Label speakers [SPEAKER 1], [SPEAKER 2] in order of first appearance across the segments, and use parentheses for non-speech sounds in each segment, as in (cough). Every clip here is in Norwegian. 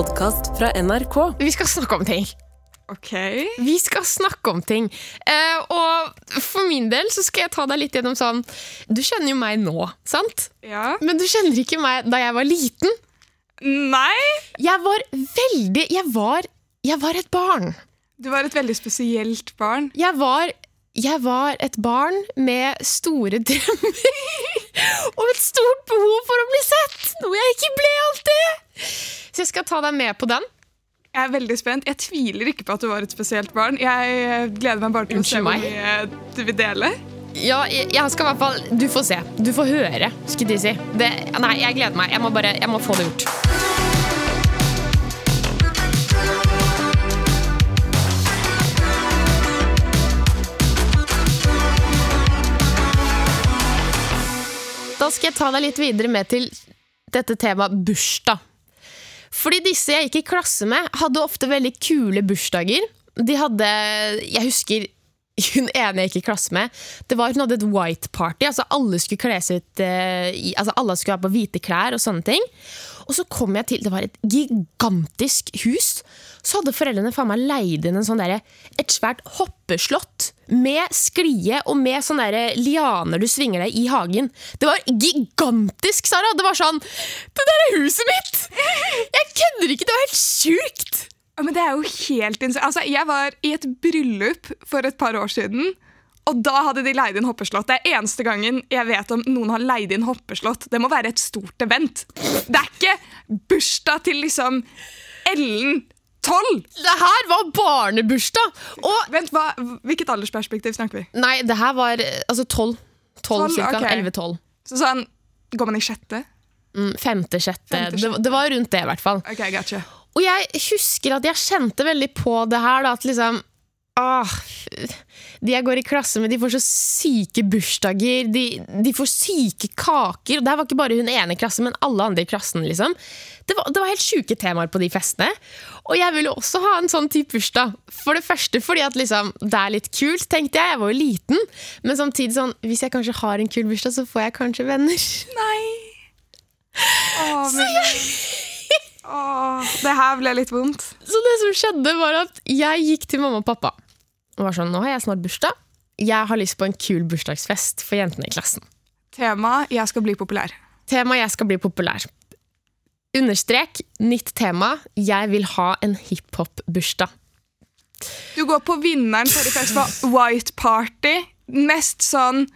[SPEAKER 1] podkast fra NRK.
[SPEAKER 2] Vi skal snakke om ting.
[SPEAKER 3] Ok.
[SPEAKER 2] Vi skal snakke om ting. Eh, og for min del så skal jeg ta deg litt gjennom sånn Du kjenner jo meg nå, sant?
[SPEAKER 3] Ja.
[SPEAKER 2] Men du kjenner ikke meg da jeg var liten.
[SPEAKER 3] Nei!
[SPEAKER 2] Jeg var veldig Jeg var, jeg var et barn.
[SPEAKER 3] Du var et veldig spesielt barn.
[SPEAKER 2] Jeg var, jeg var et barn med store drømmer. (laughs) og et stort behov for å bli sett, noe jeg ikke ble alltid. Så jeg skal ta deg med på den.
[SPEAKER 3] Jeg er veldig spent. Jeg tviler ikke på at du var et spesielt barn. Jeg eh, gleder meg bare til å se
[SPEAKER 2] Unnskyld
[SPEAKER 3] hvor mye du vil dele.
[SPEAKER 2] Ja, jeg, jeg skal i hvert fall Du får se. Du får høre, skulle de si. Det, nei, jeg gleder meg. Jeg må bare jeg må få det gjort. Da skal jeg ta deg litt videre med til dette temaet bursdag. Fordi disse jeg gikk i klasse med, hadde ofte veldig kule bursdager. De hadde Jeg husker hun ene jeg gikk i klasse med, det var hun hadde et white party. altså Alle skulle kle seg ut eh, altså Alle skulle ha på hvite klær og sånne ting. Og så kom jeg til Det var et gigantisk hus. Så hadde foreldrene faen meg leid inn en sånn der, et svært hoppeslott med sklie og med sånne lianer du svinger deg i hagen. Det var gigantisk, Sara! Det var sånn Det der er huset mitt! Jeg kødder ikke! Det var helt sjukt!
[SPEAKER 3] Ja, men det er jo helt insane. Altså, jeg var i et bryllup for et par år siden. Og da hadde de leid inn hoppeslott. Det er eneste gangen jeg vet om noen har leid inn hoppeslott. Det må være et stort event. Det er ikke bursdag til liksom Ellen 12!
[SPEAKER 2] Det her var barnebursdag! Og
[SPEAKER 3] Vent, hva, Hvilket aldersperspektiv snakker vi?
[SPEAKER 2] Nei, det her var altså tolv. Tolv,
[SPEAKER 3] Tolv,
[SPEAKER 2] cirka. 11-12.
[SPEAKER 3] Så sånn, Går man i sjette?
[SPEAKER 2] Mm, femte, sjette.
[SPEAKER 3] Femte,
[SPEAKER 2] Det,
[SPEAKER 3] sjette.
[SPEAKER 2] det var rundt det, i hvert fall.
[SPEAKER 3] Ok, gotcha.
[SPEAKER 2] Og jeg husker at jeg kjente veldig på det her, da, at liksom ah, De jeg går i klasse med, de får så syke bursdager. De, de får syke kaker. Og det her var ikke bare hun ene i klassen, men alle andre i klassen. liksom. Det var, det var helt sjuke temaer på de festene. Og jeg ville også ha en sånn type bursdag. For det første fordi at liksom, det er litt kult, tenkte jeg. Jeg var jo liten. Men samtidig sånn, hvis jeg kanskje har en kul bursdag, så får jeg kanskje venner.
[SPEAKER 3] Nei. (laughs) Åh, men... Åh, det her ble litt vondt.
[SPEAKER 2] Så det som skjedde var at jeg gikk til mamma og pappa og var sånn, nå har jeg snart bursdag. Jeg har lyst på en kul bursdagsfest for jentene i klassen.
[SPEAKER 3] Tema 'Jeg skal bli populær'.
[SPEAKER 2] Tema jeg skal bli populær. Understrek, nytt tema, jeg vil ha en hiphop-bursdag.
[SPEAKER 3] Du går på vinneren forrige fest var White Party. Mest sånn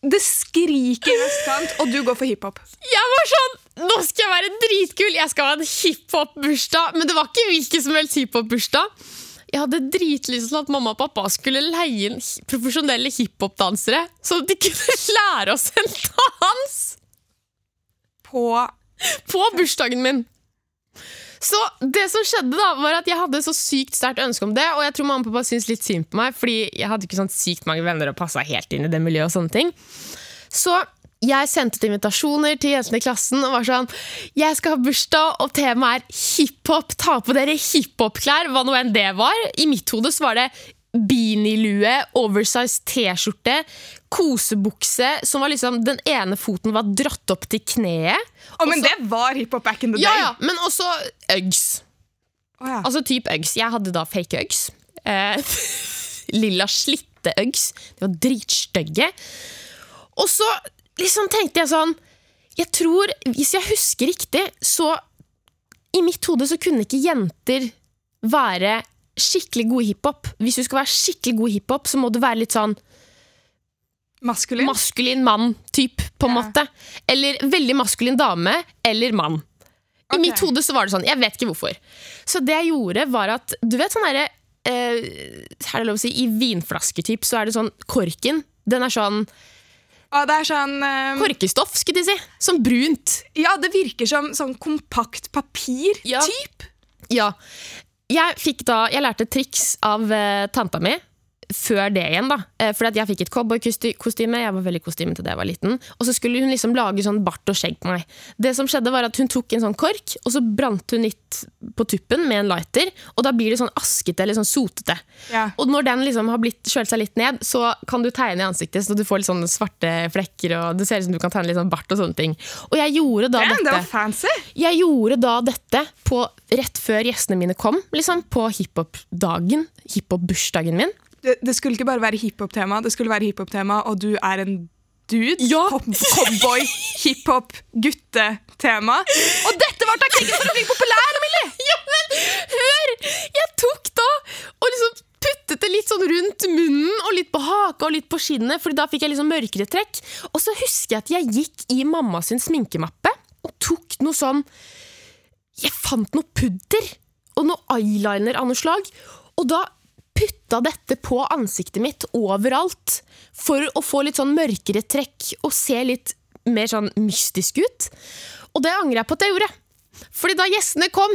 [SPEAKER 3] Det skriker i vestkant, og du går for hiphop.
[SPEAKER 2] Jeg var sånn, nå skal jeg være dritkul, jeg skal ha en hiphop-bursdag. Men det var ikke hvilken som helst hiphop-bursdag. Jeg hadde dritlyst til at mamma og pappa skulle leie inn profesjonelle hiphop-dansere, så de kunne (laughs) lære oss en dans!
[SPEAKER 3] På
[SPEAKER 2] på bursdagen min. Så det som skjedde da, var at jeg hadde så sykt sterkt ønske om det, og jeg tror mamma og pappa syntes litt synd på meg, fordi jeg hadde ikke sånn sykt mange venner og passa helt inn i det miljøet og sånne ting. Så jeg sendte ut invitasjoner til jentene i klassen og var sånn Jeg skal ha bursdag, og temaet er hiphop. Ta på dere hiphop-klær, hva nå enn det var. I mitt hode så var det beanielue, oversized T-skjorte, kosebukse som var liksom Den ene foten var dratt opp til kneet.
[SPEAKER 3] Å, men
[SPEAKER 2] Også-
[SPEAKER 3] det var hiphop back in the day.
[SPEAKER 2] Ja, ja, men også Uggs.
[SPEAKER 3] Oh, ja.
[SPEAKER 2] Altså type Uggs. Jeg hadde da fake Uggs. Eh, (laughs) lilla slitte Uggs. De var dritstygge. Og så liksom tenkte jeg sånn Jeg tror, hvis jeg husker riktig, så I mitt hode så kunne ikke jenter være skikkelig god hiphop. Hvis du skal være skikkelig god hiphop, så må du være litt sånn
[SPEAKER 3] Maskulin.
[SPEAKER 2] maskulin mann, typ, på en
[SPEAKER 3] Ja.
[SPEAKER 2] måte. Eller veldig maskulin dame, eller mann. I mitt hode så var det sånn, jeg vet ikke hvorfor. Så det jeg gjorde var at, du vet sånn derre, eh, er det lov å si, i vinflasketyp så er det sånn korken, den er sånn
[SPEAKER 3] Å, det er sånn um,
[SPEAKER 2] korkestoff, skulle de si. Sånn brunt.
[SPEAKER 3] Ja, det virker som sånn kompakt papir.
[SPEAKER 2] Ja. Ja. Jeg da, jeg lærte triks av uh, tanta mi. Før det igjen, da. For jeg fikk et cowboykostyme. Jeg var veldig kostymete da jeg var liten. Og så skulle hun liksom lage sånn bart og skjegg på meg. Det som skjedde var at Hun tok en sånn kork, og så brant hun litt på tuppen med en lighter. Og da blir det sånn askete eller sånn sotete.
[SPEAKER 3] Ja.
[SPEAKER 2] Og når den liksom har blitt kjølt seg litt ned, så kan du tegne i ansiktet, så du får litt sånne svarte flekker, og det ser ut som du kan tegne litt sånn bart og sånne ting. Og jeg gjorde da
[SPEAKER 3] Damn, det
[SPEAKER 2] dette
[SPEAKER 3] var fancy!
[SPEAKER 2] jeg gjorde da dette på, rett før gjestene mine kom, liksom, på hiphop-dagen. Hiphop-bursdagen min.
[SPEAKER 3] Det, det skulle ikke bare være hiphop-tema, det skulle være hiphop-tema, og du er en dude.
[SPEAKER 2] Ja.
[SPEAKER 3] Cowboy, hiphop, guttetema. Og dette var taktikken for å bli populær, Millie! (laughs)
[SPEAKER 2] Ja, men hør! Jeg tok da og liksom puttet det litt sånn rundt munnen og litt på haka og litt på skinnet, Fordi da fikk jeg liksom mørkere trekk. Og så husker jeg at jeg gikk i mamma sin sminkemappe og tok noe sånn Jeg fant noe pudder og noe eyeliner av noe slag. Og da putta dette på ansiktet mitt overalt for å få litt sånn mørkere trekk og se litt mer sånn mystisk ut. Og det angrer jeg på at jeg gjorde. Fordi da gjestene kom,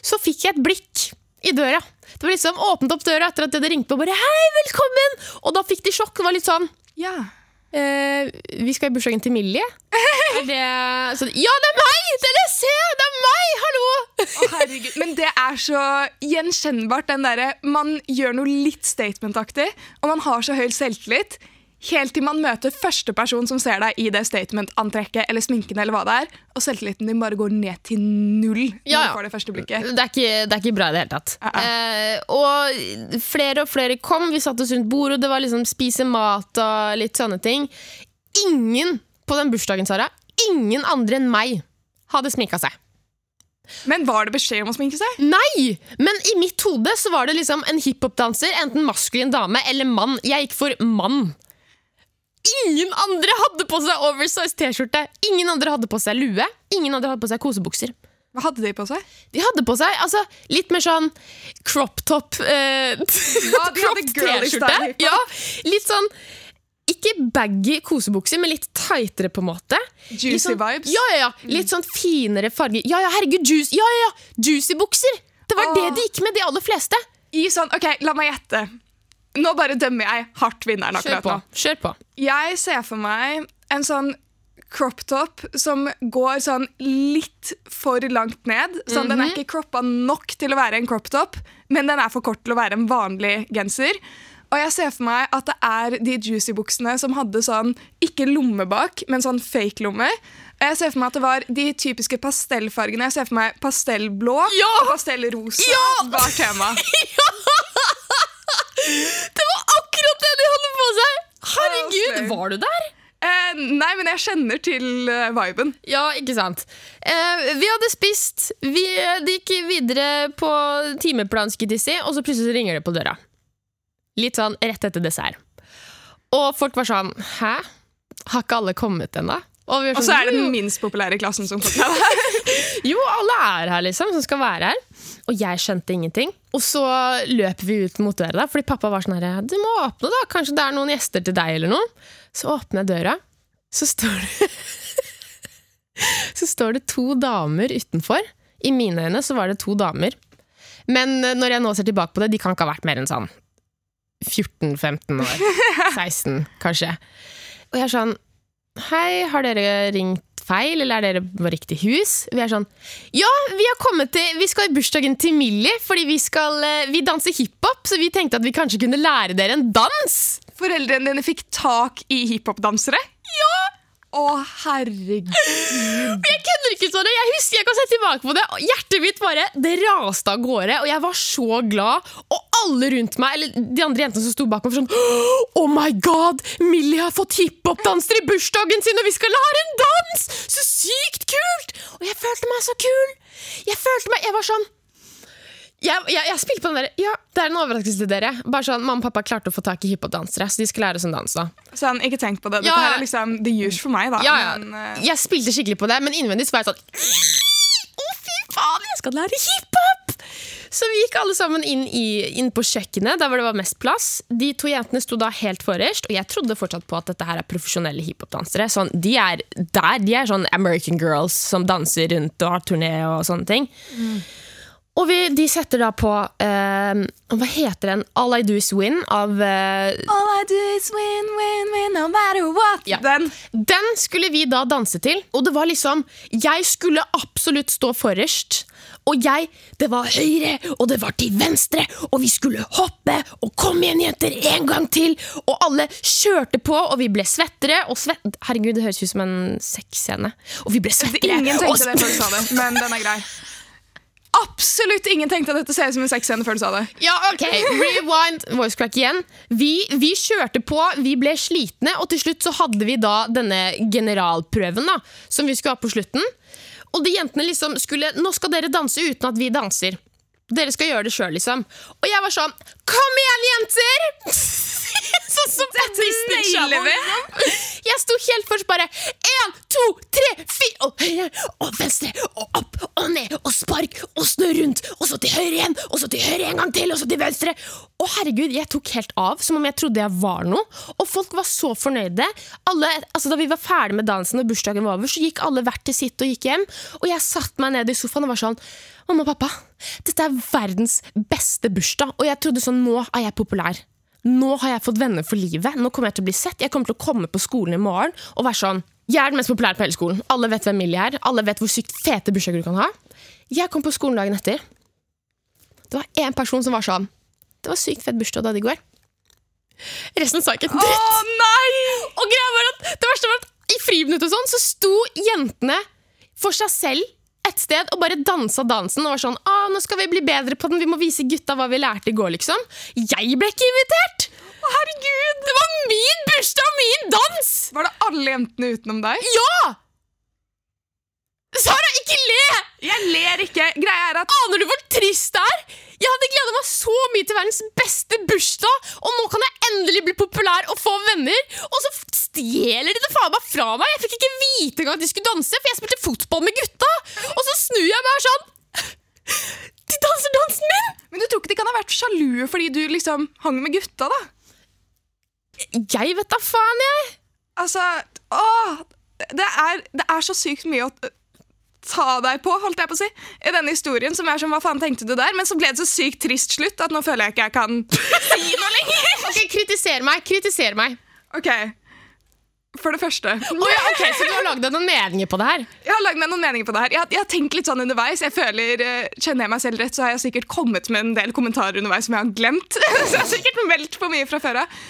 [SPEAKER 2] så fikk jeg et blikk i døra. Det var liksom åpnet opp døra etter at de hadde ringt på og bare 'hei, velkommen'. Og da fikk de sjokk. Det var litt sånn
[SPEAKER 3] Ja.
[SPEAKER 2] Eh, 'vi skal i bursdagen til Millie'. Er det så, Ja, det er meg! Ser! Det er meg! Hallo!
[SPEAKER 3] Å, herregud. Men det er så gjenkjennbart, den derre Man gjør noe litt statement-aktig, og man har så høy selvtillit. Helt til man møter første person som ser deg i det statement-antrekket eller sminken, eller hva det er, og selvtilliten din bare går ned til null
[SPEAKER 2] Ja, når
[SPEAKER 3] du får det første blikket.
[SPEAKER 2] Det er ikke, det er ikke bra i det hele tatt.
[SPEAKER 3] Uh-uh.
[SPEAKER 2] Eh, og flere og flere kom. Vi satt oss rundt bordet, og det var liksom spise mat og litt sånne ting. Ingen på den bursdagen, Sara, ingen andre enn meg hadde sminka seg.
[SPEAKER 3] Men var det beskjed om å sminke seg?
[SPEAKER 2] Nei! Men i mitt hode så var det liksom en hiphop-danser, enten maskulin dame eller mann. Jeg gikk for mann. Ingen andre hadde på seg oversized T-skjorte. Ingen andre hadde på seg lue. Ingen andre hadde på seg kosebukser.
[SPEAKER 3] Hva hadde de på seg?
[SPEAKER 2] De hadde på seg altså, litt mer sånn crop top eh, (laughs)
[SPEAKER 3] Ja, de style.
[SPEAKER 2] Ja, litt sånn ikke baggy kosebukser, men litt tightere, på en måte.
[SPEAKER 3] Juicy
[SPEAKER 2] sånn,
[SPEAKER 3] vibes?
[SPEAKER 2] Ja, ja, ja. Litt sånn finere farger. Ja, ja, herregud, juice, ja, ja, ja. Juicy bukser! Det var
[SPEAKER 3] oh.
[SPEAKER 2] det de gikk med, de aller fleste.
[SPEAKER 3] I sånn, ok, La meg gjette. Nå bare dømmer jeg hardt vinneren akkurat nå.
[SPEAKER 2] Kjør på.
[SPEAKER 3] Jeg ser for meg en sånn crop top som går sånn litt for langt ned. Sånn, Den er ikke croppa nok til å være en crop top, men den er for kort til å være en vanlig genser. Og jeg ser for meg at det er de juicy-buksene som hadde sånn, ikke lomme bak, men sånn fake-lomme. Og Jeg ser for meg at det var de typiske pastellfargene. Jeg ser for meg pastellblå
[SPEAKER 2] Ja!
[SPEAKER 3] og pastellrosa
[SPEAKER 2] Ja!
[SPEAKER 3] var tema. (laughs)
[SPEAKER 2] Det var akkurat det de hadde på seg! Herregud, var du der?
[SPEAKER 3] Eh, nei, men jeg kjenner til eh, viben.
[SPEAKER 2] Ja, ikke sant. Eh, vi hadde spist, vi eh, det gikk videre på timeplan, si, og så plutselig så ringer det på døra. Litt sånn rett etter dessert. Og folk var sånn Hæ? Har ikke alle kommet ennå? Og,
[SPEAKER 3] Og
[SPEAKER 2] sånn,
[SPEAKER 3] så er det den minst populære klassen som kommer. (laughs)
[SPEAKER 2] Jo, alle er her, liksom, som skal være her. Og jeg skjønte ingenting. Og så løper vi ut mot døra, fordi pappa var sånn her Du må åpne, da. Kanskje det er noen gjester til deg, eller noe. Så åpner jeg døra, så står det (laughs) Så står det to damer utenfor. I mine øyne så var det to damer. Men eh, når jeg nå ser tilbake på det, de kan ikke ha vært mer enn sånn 14-15 år. (laughs) 16, kanskje. Og jeg er sånn Hei, har dere ringt feil, eller er dere på riktig hus? Vi er sånn Ja, vi har kommet til Vi skal i bursdagen til Millie, fordi vi skal eh, Vi danser hiphop, så vi tenkte at vi kanskje kunne lære dere en dans.
[SPEAKER 3] Foreldrene dine fikk tak i hiphop-dansere?
[SPEAKER 2] Ja!
[SPEAKER 3] Å, herregud.
[SPEAKER 2] Jeg kødder ikke sånn. Jeg husker jeg kan se tilbake på det. Hjertet mitt bare Det raste av gårde, og jeg var så glad. Og alle rundt meg, eller de andre jentene som sto bak meg, var sånn Oh my god! Millie har fått hiphop-danser i bursdagen sin, og vi skal lære en dans! Så sykt kult! Og jeg følte meg så kul! Jeg følte meg Jeg var sånn jeg, jeg, jeg spilte på den der Ja, det er en overraskelse til dere. Bare sånn, Mamma og pappa klarte å få tak i hiphop-dansere, så de skal lære oss en dans. da
[SPEAKER 3] Sånn, ikke tenk på det. Dette
[SPEAKER 2] Ja,
[SPEAKER 3] er liksom the use for meg, da.
[SPEAKER 2] ja, ja.
[SPEAKER 3] Men, uh...
[SPEAKER 2] Jeg spilte skikkelig på det, men innvendig så var jeg sånn Å, fy faen, jeg skal lære hiphop! Så vi gikk alle sammen inn, i, inn på kjøkkenet, der hvor det var mest plass. De to jentene sto da helt forrest, og jeg trodde fortsatt på at dette her er profesjonelle hiphop-dansere. Sånn, de er der, de er sånn American girls som danser rundt og har turné og sånne ting. Og vi, de setter da på eh, Hva heter den? All I Do Is Win av eh,
[SPEAKER 3] All I do is win, win, win, no matter what.
[SPEAKER 2] Ja.
[SPEAKER 3] Den.
[SPEAKER 2] Den skulle vi da danse til, og det var liksom Jeg skulle absolutt stå forrest. Og jeg, det var høyre, og det var til venstre, og vi skulle hoppe, og kom igjen, jenter, en gang til! Og alle kjørte på, og vi ble svettere, og svett... Herregud, det høres ut som en sexscene. Og vi ble svettere.
[SPEAKER 3] Ingen
[SPEAKER 2] og
[SPEAKER 3] tenkte det før du sa det, men den er grei. (laughs) Absolutt ingen tenkte at dette ser ut som en sexscene før du sa det.
[SPEAKER 2] Ja, ok, rewind, voice crack igjen. Vi, vi kjørte på, vi ble slitne Og til slutt så hadde vi da denne generalprøven da Som vi skulle ha på slutten. Og de jentene liksom skulle Nå skal dere danse uten at vi danser Dere skal gjøre det selv liksom. Og jeg var sånn, kom igjen jenter! Sånn som på Disney Channel
[SPEAKER 3] vi.
[SPEAKER 2] Jeg sto helt først bare En, to, tre, fire Og høyre, og venstre, og opp, og ned Og spark, og snø rundt Og så til høyre igjen, og så til høyre en gang til Og så til venstre. Og herregud, jeg tok helt av Som om jeg trodde jeg var noe. Og folk var så fornøyde. Alle, altså Da vi var ferdig med dansen og bursdagen var over Så gikk alle hvert til sitt og gikk hjem. Og jeg satt meg ned i sofaen og var sånn Mamma og pappa, dette er verdens beste bursdag Og jeg trodde sånn, nå er jeg populær nå har jeg fått venner for livet. Nå kommer jeg til å bli sett. Jeg kommer til å komme på skolen i morgen og være sånn Jeg er den mest populære på hele skolen. Alle vet hvem Millie er. Alle vet hvor sykt fete bursdager du kan ha. Jeg kom på skolen dagen etter. Det var én person som var sånn Det var sykt fett bursdag du hadde i går. Resten sa ikke en
[SPEAKER 3] Å nei!
[SPEAKER 2] Og greia var at det verste var at i friminuttet og sånn, så sto jentene for seg selv et sted og bare dansa dansen og var sånn ah, 'Nå skal vi bli bedre på den, vi må vise gutta hva vi lærte i går', liksom. Jeg ble ikke invitert!
[SPEAKER 3] Å, herregud!
[SPEAKER 2] Det var min bursdag og min dans!
[SPEAKER 3] Var det alle jentene utenom deg?
[SPEAKER 2] Ja! Sara, ikke le!
[SPEAKER 3] Jeg ler ikke. Greia er at
[SPEAKER 2] Aner du hvor trist det er? Jeg hadde gleda meg så mye til verdens beste bursdag, og nå kan jeg endelig bli populær og få venner. Og så stjeler de det faen meg fra meg! Jeg fikk ikke vite engang at de skulle danse, for jeg spilte fotball med gutta. Og så snur jeg meg sånn De danser dansen min!
[SPEAKER 3] Men du tror ikke de kan ha vært sjalue fordi du liksom hang med gutta, da?
[SPEAKER 2] Jeg vet da faen, jeg.
[SPEAKER 3] Altså, åh, det er, det er så sykt mye å ta deg på, holdt jeg på å si, i denne historien, som er som hva faen tenkte du der? Men så ble det så sykt trist slutt at nå føler jeg ikke jeg kan si noe lenger. (laughs)
[SPEAKER 2] Ok, Kritiser meg. Kritiser meg.
[SPEAKER 3] Ok, for det første.
[SPEAKER 2] Oh, ja, ok, Så du har lagd deg noen meninger på det her?
[SPEAKER 3] Jeg har lagd meg noen meninger på det her. Jeg, jeg har tenkt litt sånn underveis. Jeg føler, eh, Kjenner jeg meg selv rett, så har jeg sikkert kommet med en del kommentarer underveis som jeg har glemt. (laughs) så jeg har sikkert meldt for mye fra før av.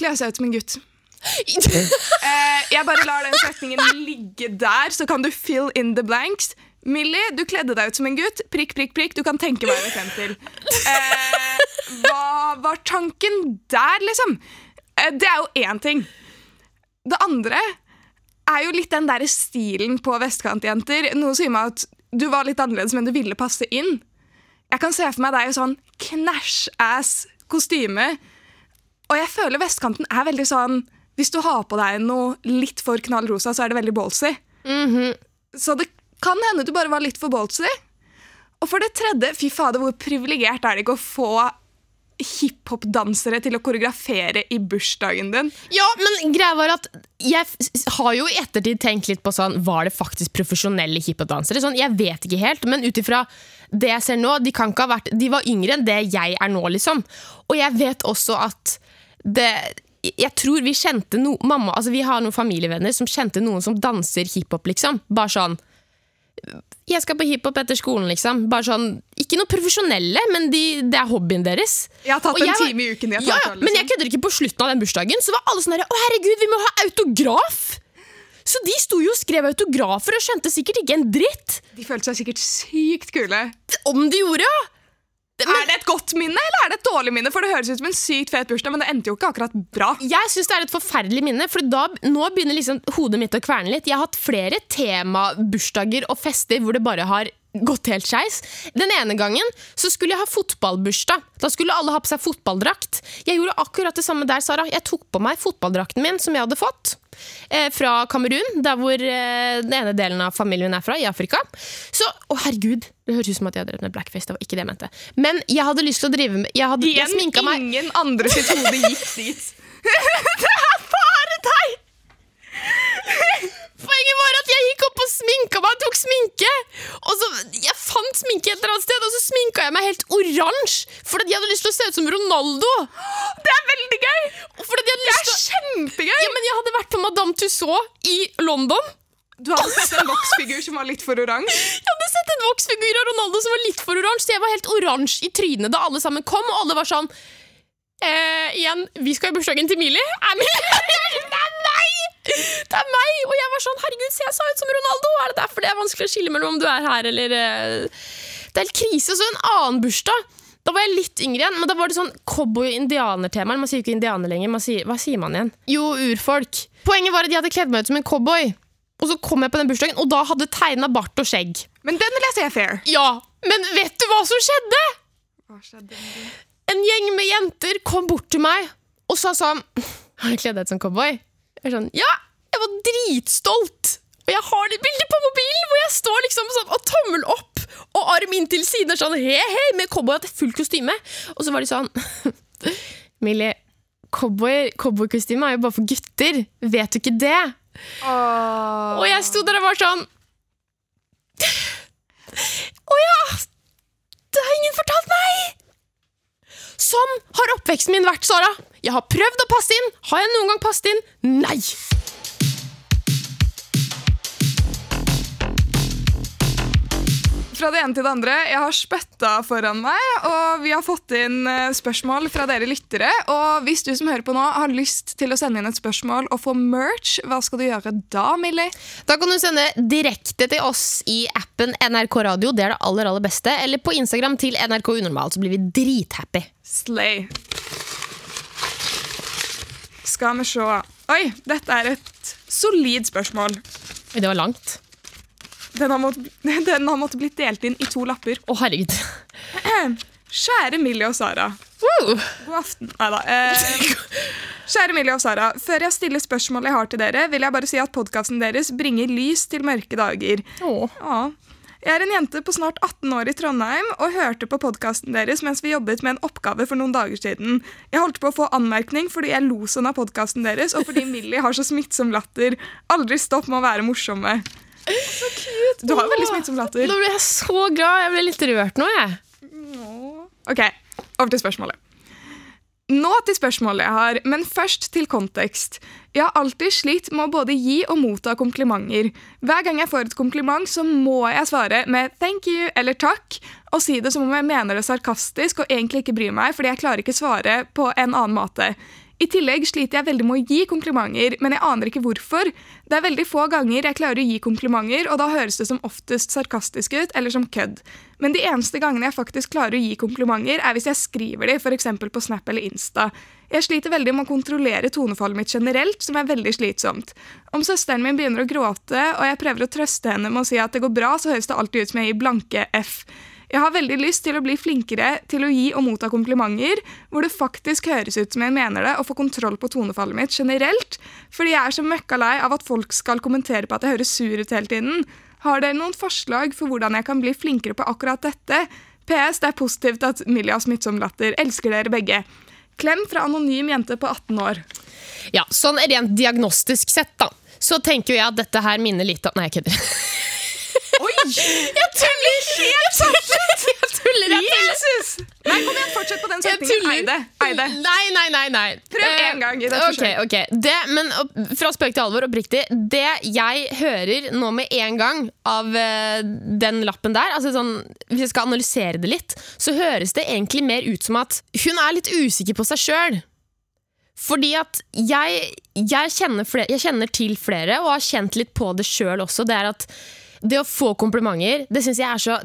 [SPEAKER 3] Gleder seg ut som en gutt. (laughs) Eh, jeg bare lar den setningen ligge der, så kan du fill in the blanks. Millie, du kledde deg ut som en gutt. Prikk, prikk, prikk. Du kan tenke vil frem til. Eh, hva var tanken der, liksom? Eh, det er jo én ting. Det andre er jo litt den der stilen på vestkantjenter. Noe sier meg at du var litt annerledes, men du ville passe inn. Jeg kan se for meg deg i sånn knæsj-ass kostyme. Og jeg føler vestkanten er veldig sånn Hvis du har på deg noe litt for knallrosa, så er det veldig ballsy. Så det kan hende du bare var litt for ballsy. Og for det tredje, fy fader, hvor privilegert er det ikke å få hiphop-dansere til å koreografere i bursdagen din?
[SPEAKER 2] Ja, men greia var at jeg har jo i ettertid tenkt litt på sånn Var det faktisk profesjonelle hiphop-dansere? Sånn, jeg vet ikke helt, men ut ifra det jeg ser nå, de kan ikke ha vært De var yngre enn det jeg er nå, liksom. Og jeg vet også at det jeg tror vi kjente no, mamma, altså vi har noen familievenner som kjente noen som danser hiphop, liksom. Bare sånn Jeg skal på hiphop etter skolen, liksom. Bare sånn, Ikke noe profesjonelle, men de, det er hobbyen deres.
[SPEAKER 3] Jeg har tatt
[SPEAKER 2] Og
[SPEAKER 3] en
[SPEAKER 2] jeg
[SPEAKER 3] time i uken. Jeg
[SPEAKER 2] Ja, ja,
[SPEAKER 3] kvartal,
[SPEAKER 2] men jeg
[SPEAKER 3] liksom.
[SPEAKER 2] kødder ikke på slutten av den bursdagen Så var alle sånn herre Å herregud, vi må ha autograf Så de sto jo og skrev autografer Og skjønte sikkert ikke en dritt
[SPEAKER 3] De følte seg sikkert sykt kule.
[SPEAKER 2] Om de gjorde, ja Det- men
[SPEAKER 3] er det et godt minne eller er det et dårlig minne? For Det høres ut som en sykt fet bursdag, men det endte jo ikke akkurat bra.
[SPEAKER 2] Jeg synes det er et forferdelig minne For da, nå begynner liksom hodet mitt å kverne litt. Jeg har hatt flere tema-bursdager og fester Hvor det bare har gått helt skeis. Den ene gangen så skulle jeg ha fotballbursdag. Da skulle alle ha på seg fotballdrakt. Jeg gjorde akkurat det samme der, Sara. Jeg tok på meg fotballdrakten min som jeg hadde fått Fra Kamerun Der hvor eh, den ene delen av familien min er fra I Afrika Så, å herregud Det høres ut som at jeg drevet med blackface Det var ikke det jeg mente Men jeg hadde lyst til å drive med Jeg, hadde, jeg ingen meg
[SPEAKER 3] ingen andre sitt hode gikk dit. (laughs)
[SPEAKER 2] jeg på sminka meg, tok sminke! Og så, Jeg fant sminke et eller annet sted, og så sminka jeg meg helt oransje! Fordi jeg hadde lyst til å se ut som Ronaldo!
[SPEAKER 3] Det er veldig gøy!
[SPEAKER 2] Jeg
[SPEAKER 3] Det er
[SPEAKER 2] å...
[SPEAKER 3] kjempegøy!
[SPEAKER 2] Ja, men jeg hadde vært på Madame Tussauds i London.
[SPEAKER 3] Du hadde sett en voksfigur som var litt for oransje.
[SPEAKER 2] Jeg hadde sett en voksfigur av Ronaldo som var litt for oransje, så jeg var helt oransje i trynet da alle sammen kom, og alle var sånn eh, Igjen, vi skal i bursdagen til Mili. Er! (laughs) (laughs) (laughs) Det er meg! Og jeg var sånn Herregud, se, jeg så ut som Ronaldo! Er det derfor det er vanskelig å skille mellom om du er her eller eh, Det er helt krise. Så en annen bursdag. Da var jeg litt yngre igjen, men da var det sånn cowboy-indianer-tema. Man sier jo ikke indianer lenger. Man sier, hva sier man igjen? Jo, urfolk. Poenget var at jeg hadde kledd meg ut som en cowboy. Og så kom jeg på den bursdagen, og da hadde tegna bart og skjegg.
[SPEAKER 3] Men den vil jeg fair.
[SPEAKER 2] Ja, men vet du hva som skjedde?
[SPEAKER 3] Hva skjedde?
[SPEAKER 2] En gjeng med jenter kom bort til meg og sa sånn (laughs) Har du kledd deg ut som cowboy? Jeg er sånn, ja, jeg var dritstolt. Og jeg har det bildet på mobilen hvor jeg står liksom sånn og tommel opp og arm inn til siden og sånn hei, hei, med cowboy til fullt kostyme. Og så var de sånn (laughs) Millie, cowboy, cowboykostyme er jo bare for gutter. Vet du ikke det?
[SPEAKER 3] Oh.
[SPEAKER 2] Og jeg sto der og var sånn Å ja! Det har ingen fortalt meg! Sånn har oppveksten min vært, Sara. Jeg har prøvd å passe inn. Har jeg noen gang passet inn? Nei!
[SPEAKER 3] Fra det ene til det andre. Jeg har spytta foran meg, og vi har fått inn eh, spørsmål fra dere lyttere. Og hvis du som hører på nå har lyst til å sende inn et spørsmål og få merch, hva skal du gjøre da, Millie?
[SPEAKER 2] Da kan du sende direkte til oss i appen NRK Radio. Det er det aller, aller beste. Eller på Instagram til NRK Unormal, så blir vi drithappy.
[SPEAKER 3] Slay. Skal vi se Oi, dette er et solid spørsmål.
[SPEAKER 2] Det var langt.
[SPEAKER 3] Den har, måttet, (laughs) den har måttet blitt delt inn i to lapper.
[SPEAKER 2] Å, herregud. (clears throat)
[SPEAKER 3] Kjære Millie og Sara.
[SPEAKER 2] Woo!
[SPEAKER 3] God aften. Neida. Eh, (laughs) kjære Millie og Sara. Før jeg stiller spørsmålet jeg har til dere, vil jeg bare si at podkasten deres bringer lys til mørke dager.
[SPEAKER 2] Åh.
[SPEAKER 3] Ja. Jeg er en jente på snart 18 år i Trondheim og hørte på podkasten deres mens vi jobbet med en oppgave for noen dager siden. Jeg holdt på å få anmerkning fordi jeg lo sånn av podkasten deres, og fordi (laughs) Millie har så smittsom latter. Aldri stopp med å være morsomme. Så cute. Du har veldig smittsom latter.
[SPEAKER 2] Nå ble jeg så glad. Jeg ble litt rørt nå, jeg.
[SPEAKER 3] Ok, over til spørsmålet. Nå til spørsmålet jeg har, men først til kontekst. Jeg har alltid slitt med å både gi og motta komplimenter. Hver gang jeg får et kompliment, så må jeg svare med 'thank you' eller 'takk', og si det som om jeg mener det sarkastisk og egentlig ikke bryr meg, fordi jeg klarer ikke svare på en annen måte. I tillegg sliter jeg veldig med å gi komplimenter, men jeg aner ikke hvorfor. Det er veldig få ganger jeg klarer å gi komplimenter, og da høres det som oftest sarkastisk ut eller som kødd. Men de eneste gangene jeg faktisk klarer å gi komplimenter, er hvis jeg skriver de, f.eks. på Snap eller Insta. Jeg sliter veldig med å kontrollere tonefallet mitt generelt, som er veldig slitsomt. Om søsteren min begynner å gråte, og jeg prøver å trøste henne med å si at det går bra, så høres det alltid ut som jeg gir blanke F. Jeg har veldig lyst til å bli flinkere til å gi og motta komplimenter, hvor det faktisk høres ut som jeg mener det, og få kontroll på tonefallet mitt generelt, fordi jeg er så møkka lei av at folk skal kommentere på at jeg høres sur ut hele tiden. Har dere noen forslag for hvordan jeg kan bli flinkere på akkurat dette? PS, det er positivt at Milja har smittsom latter. Elsker dere begge. Klem fra anonym jente på 18 år.
[SPEAKER 2] Ja, sånn rent diagnostisk sett, da, så tenker jeg at dette her minner litt om Nei, jeg kødder. (laughs)
[SPEAKER 3] Oi! (laughs)
[SPEAKER 2] Jeg tuller! helt tuller! (laughs) Jeg tuller, jeg.
[SPEAKER 3] Jesus! Nei, kom igjen, fortsett på den setningen. Eide. Eide.
[SPEAKER 2] Nei, nei, nei. nei.
[SPEAKER 3] Prøv
[SPEAKER 2] én
[SPEAKER 3] en gang i det
[SPEAKER 2] ok,
[SPEAKER 3] forsøket.
[SPEAKER 2] ok. Det, men fra spøk til alvor, oppriktig. Det jeg hører nå med en gang av uh, den lappen der, altså sånn, hvis jeg skal analysere det litt, så høres det egentlig mer ut som at hun er litt usikker på seg sjøl. Fordi at jeg, jeg, kjenner flere, jeg kjenner til flere, og har kjent litt på det sjøl også. Det er at det å få komplimenter, det syns jeg er så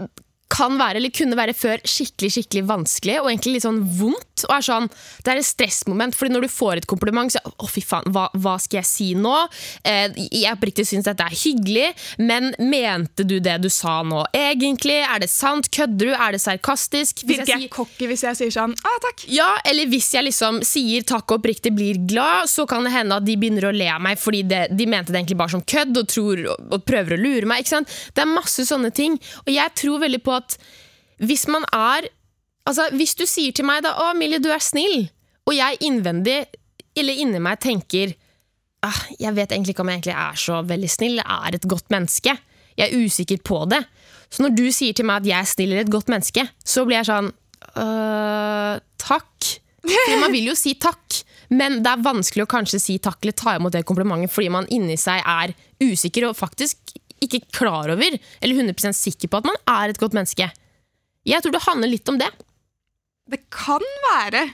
[SPEAKER 2] kan være, eller kunne være før, skikkelig skikkelig vanskelig og egentlig litt sånn vondt. Og er sånn, Det er et stressmoment, fordi når du får et kompliment, så å fy faen, hva, hva skal jeg si nå? Eh, jeg oppriktig syns dette er hyggelig, men mente du det du sa nå egentlig? Er det sant? Kødder du? Er det sarkastisk? Hvis
[SPEAKER 3] Virker jeg
[SPEAKER 2] sier-
[SPEAKER 3] cocky hvis jeg sier sånn ah, takk?
[SPEAKER 2] ja, eller hvis jeg liksom sier takk og oppriktig blir glad, så kan det hende at de begynner å le av meg fordi det, de mente det egentlig bare som kødd og, tror, og prøver å lure meg. ikke sant? Det er masse sånne ting. Og jeg tror veldig på at hvis man er Altså, hvis du sier til meg da 'Å, Millie, du er snill', og jeg innvendig, eller inni meg, tenker ah, 'Jeg vet egentlig ikke om jeg egentlig er så veldig snill, jeg er et godt menneske', Jeg er usikker på det. Så når du sier til meg at jeg er snill eller et godt menneske, så blir jeg sånn øh, Takk. Fordi man vil jo si takk, men det er vanskelig å kanskje si takk eller ta imot det komplimentet fordi man inni seg er usikker og faktisk ikke klar over eller 100 sikker på at man er et godt menneske. Jeg tror det handler litt om det.
[SPEAKER 3] Det kan være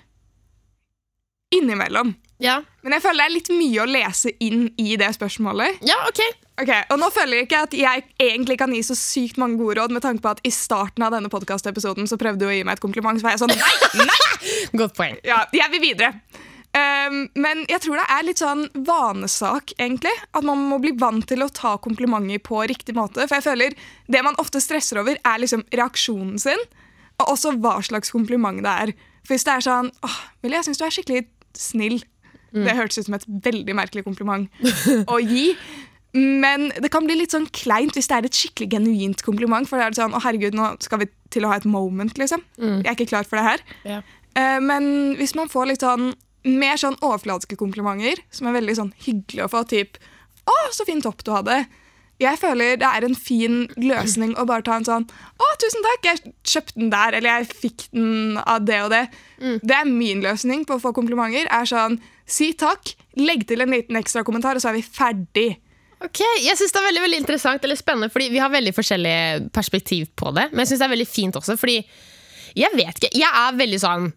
[SPEAKER 3] innimellom.
[SPEAKER 2] Ja,
[SPEAKER 3] Men jeg føler det er litt mye å lese inn i det spørsmålet.
[SPEAKER 2] ja ok.
[SPEAKER 3] okay og nå føler jeg ikke at jeg egentlig kan gi så sykt mange gode råd, med tanke på at i starten av denne så prøvde du å gi meg et kompliment, så var jeg sånn Nei! nei! (laughs)
[SPEAKER 2] Godt poeng.
[SPEAKER 3] Ja, jeg vil videre. Um, men jeg tror det er litt sånn vanesak, egentlig. At man må bli vant til å ta komplimenter på riktig måte. For jeg føler det man ofte stresser over, er liksom reaksjonen sin, og også hva slags kompliment det er. For hvis det er sånn åh, Millie, jeg syns du er skikkelig snill. Det hørtes ut som et veldig merkelig kompliment å gi. Men det kan bli litt sånn kleint hvis det er et skikkelig genuint kompliment. For da er det sånn, å herregud, nå skal vi til å ha et moment, liksom. Jeg er ikke klar for det her. Yeah. Men hvis man får litt sånn mer sånn overfladiske komplimenter, som er veldig sånn hyggelig å få, typ 'Å, så fin topp du hadde'. Jeg føler det er en fin løsning å bare ta en sånn 'Å, tusen takk, jeg kjøpte den der', eller 'jeg fikk den av det og det'. Det er min løsning på å få komplimenter. er sånn, Si takk, legg til en liten ekstra kommentar, og så er vi ferdig.
[SPEAKER 2] Ok, Jeg synes det er veldig veldig interessant eller spennende, fordi vi har veldig forskjellig perspektiv på det. Men jeg synes det er veldig fint også, fordi jeg vet ikke Jeg er veldig sånn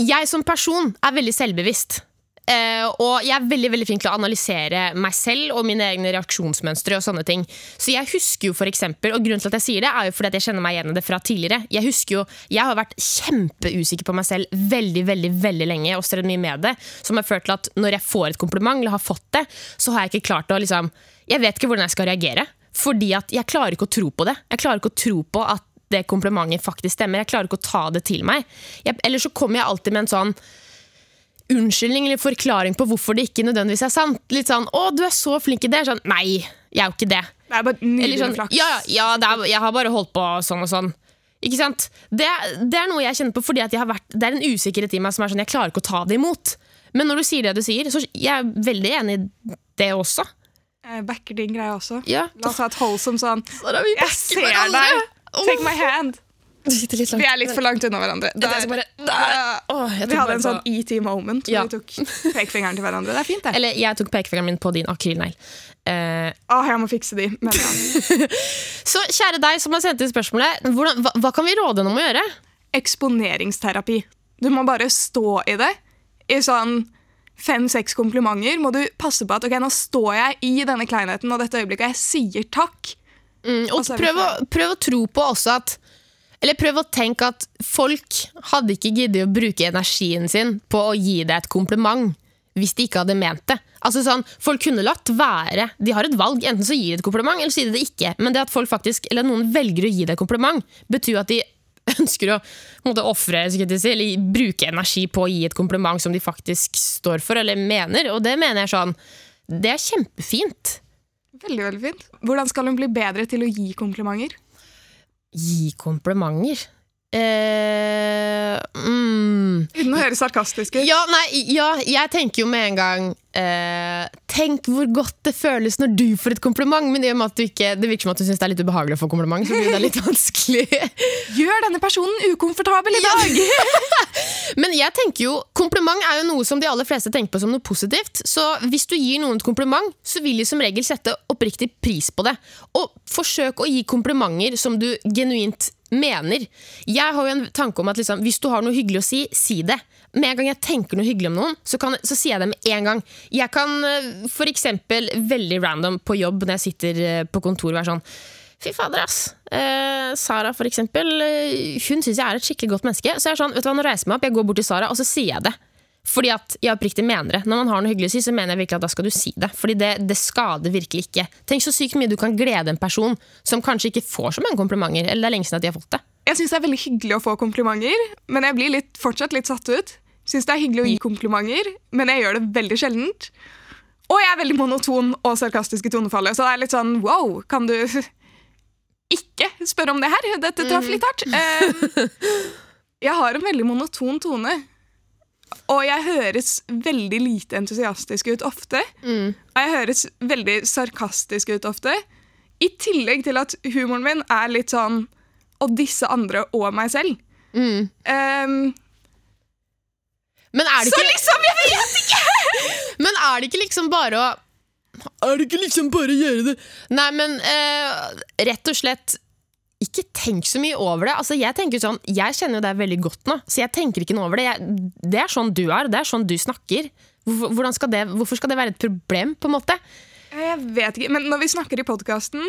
[SPEAKER 2] Jeg som person er veldig selvbevisst. Uh, og jeg er veldig veldig flink til å analysere meg selv og mine egne reaksjonsmønstre. og sånne ting Så jeg husker jo for eksempel, Og grunnen til at jeg sier det, er jo fordi at jeg kjenner meg igjen i det fra tidligere. Jeg husker jo, jeg har vært kjempeusikker på meg selv veldig veldig, veldig lenge og strevd mye med det. Som har ført til at når jeg får et kompliment, eller har fått det, så har jeg ikke klart å liksom Jeg vet ikke hvordan jeg skal reagere. Fordi at jeg klarer ikke å tro på det. Jeg klarer ikke å tro på at det komplimentet faktisk stemmer. Jeg klarer ikke å ta det til meg. Jeg, eller så kommer jeg alltid med en sånn unnskyldning eller forklaring på hvorfor det ikke nødvendigvis er sant. Litt sånn 'Å, du er så flink i det.' Sånn, Nei, jeg er jo ikke det.
[SPEAKER 3] Det er bare nydelig
[SPEAKER 2] sånn,
[SPEAKER 3] flaks.
[SPEAKER 2] ja, ja det er, jeg har bare holdt på sånn og sånn. Ikke sant? Det, det er noe jeg kjenner på fordi at jeg har vært, det er en usikkerhet i meg som er sånn, jeg klarer ikke å ta det imot. Men når du sier det du sier, så jeg er veldig enig i det også.
[SPEAKER 3] Jeg backer din greie også.
[SPEAKER 2] Ja.
[SPEAKER 3] La oss ha et hold som sånn Jeg ser deg! Take my hand! Vi er litt for langt unna hverandre.
[SPEAKER 2] Det er bare, der. Åh,
[SPEAKER 3] vi hadde en sånn ET moment hvor
[SPEAKER 2] Ja.
[SPEAKER 3] vi tok pekefingeren til hverandre. Det er fint, det.
[SPEAKER 2] Eller jeg tok pekefingeren min på din akrylnegl. Uh,
[SPEAKER 3] Åh, jeg må fikse de. Men ja. (laughs)
[SPEAKER 2] så kjære deg som har sendt inn spørsmålet, hvordan, hva, hva kan vi råde henne om å gjøre?
[SPEAKER 3] Eksponeringsterapi. Du må bare stå i det. I sånn fem-seks komplimenter må du passe på at ok, nå står jeg i denne kleinheten og dette øyeblikket, og jeg sier takk.
[SPEAKER 2] Mm, og
[SPEAKER 3] Og så vi
[SPEAKER 2] prøv å, prøv å tro på også at Eller prøv å tenke at folk hadde ikke giddet å bruke energien sin på å gi deg et kompliment hvis de ikke hadde ment det. Altså sånn, Folk kunne latt være. De har et valg. Enten så gir de et kompliment, eller så gir de det ikke. Men det at folk faktisk, eller noen velger å gi deg et kompliment, betyr at de (laughs) ønsker å på ofre si, eller bruke energi på å gi et kompliment som de faktisk står for eller mener. Og det mener jeg sånn Det er kjempefint.
[SPEAKER 3] Veldig, veldig fint. Hvordan skal hun bli bedre til å gi komplimenter?
[SPEAKER 2] Gi komplimenter? Eh, mm.
[SPEAKER 3] Uten å høres sarkastisk ut.
[SPEAKER 2] ja, nei, ja, jeg tenker jo med en gang eh, Tenk hvor godt det føles når du får et kompliment. Men du ikke, det virker som at du syns det er litt ubehagelig å få kompliment. Så blir det litt (laughs) vanskelig
[SPEAKER 3] Gjør denne personen ukomfortabel i dag! (laughs)
[SPEAKER 2] Men jeg tenker jo, kompliment er jo noe som de aller fleste tenker på som noe positivt. Så hvis du gir noen et kompliment, så vil de som regel sette oppriktig pris på det. Og forsøk å gi komplimenter som du genuint mener. Jeg har jo en tanke om at liksom, hvis du har noe hyggelig å si, si det. Med en gang jeg tenker noe hyggelig om noen, så, kan, så sier jeg det med en gang. Jeg kan f.eks. for eksempel veldig random på jobb når jeg sitter eh, på kontor være sånn Fy fader, ass. Eh, Sara, for eksempel, eh, hun syns jeg er et skikkelig godt menneske. Så jeg er sånn, vet du hva, nå reiser jeg meg opp, jeg går bort til Sara, og så sier jeg det. Fordi at jeg oppriktig mener det. Når man har noe hyggelig å si, så mener jeg virkelig at da skal du si det. Fordi det, det skader virkelig ikke. Tenk så sykt mye du kan glede en person som kanskje ikke får så mange komplimenter, eller det er lenge siden at de har fått det.
[SPEAKER 3] Jeg syns det er veldig hyggelig å få komplimenter, men jeg blir litt, fortsatt litt satt ut. Syns det er hyggelig å gi komplimenter, men jeg gjør det veldig sjeldent. Og jeg er veldig monoton og sarkastisk i tonefallet, så det er litt sånn wow, kan du ikke spørre om det her? Dette traff litt hardt. (laughs) Jeg har en veldig monoton tone. Og jeg høres veldig lite entusiastisk ut ofte.
[SPEAKER 2] Mm.
[SPEAKER 3] Og jeg høres veldig sarkastisk ut ofte. I tillegg til at humoren min er litt sånn Og disse andre og meg selv.
[SPEAKER 2] Mm.
[SPEAKER 3] Um,
[SPEAKER 2] Men er det
[SPEAKER 3] så liksom, jeg vet ikke! (laughs)
[SPEAKER 2] Men er det ikke liksom bare å Er det ikke liksom bare å gjøre det Nei, men eh, rett og slett ikke tenk så mye over det. Altså, jeg tenker sånn, jeg kjenner jo deg veldig godt nå, så jeg tenker ikke noe over det. Jeg, det er sånn du er, det er sånn du snakker. Hvorfor, skal det, hvorfor skal det være et problem, på en måte?
[SPEAKER 3] Jeg vet ikke, men når vi snakker i podkasten,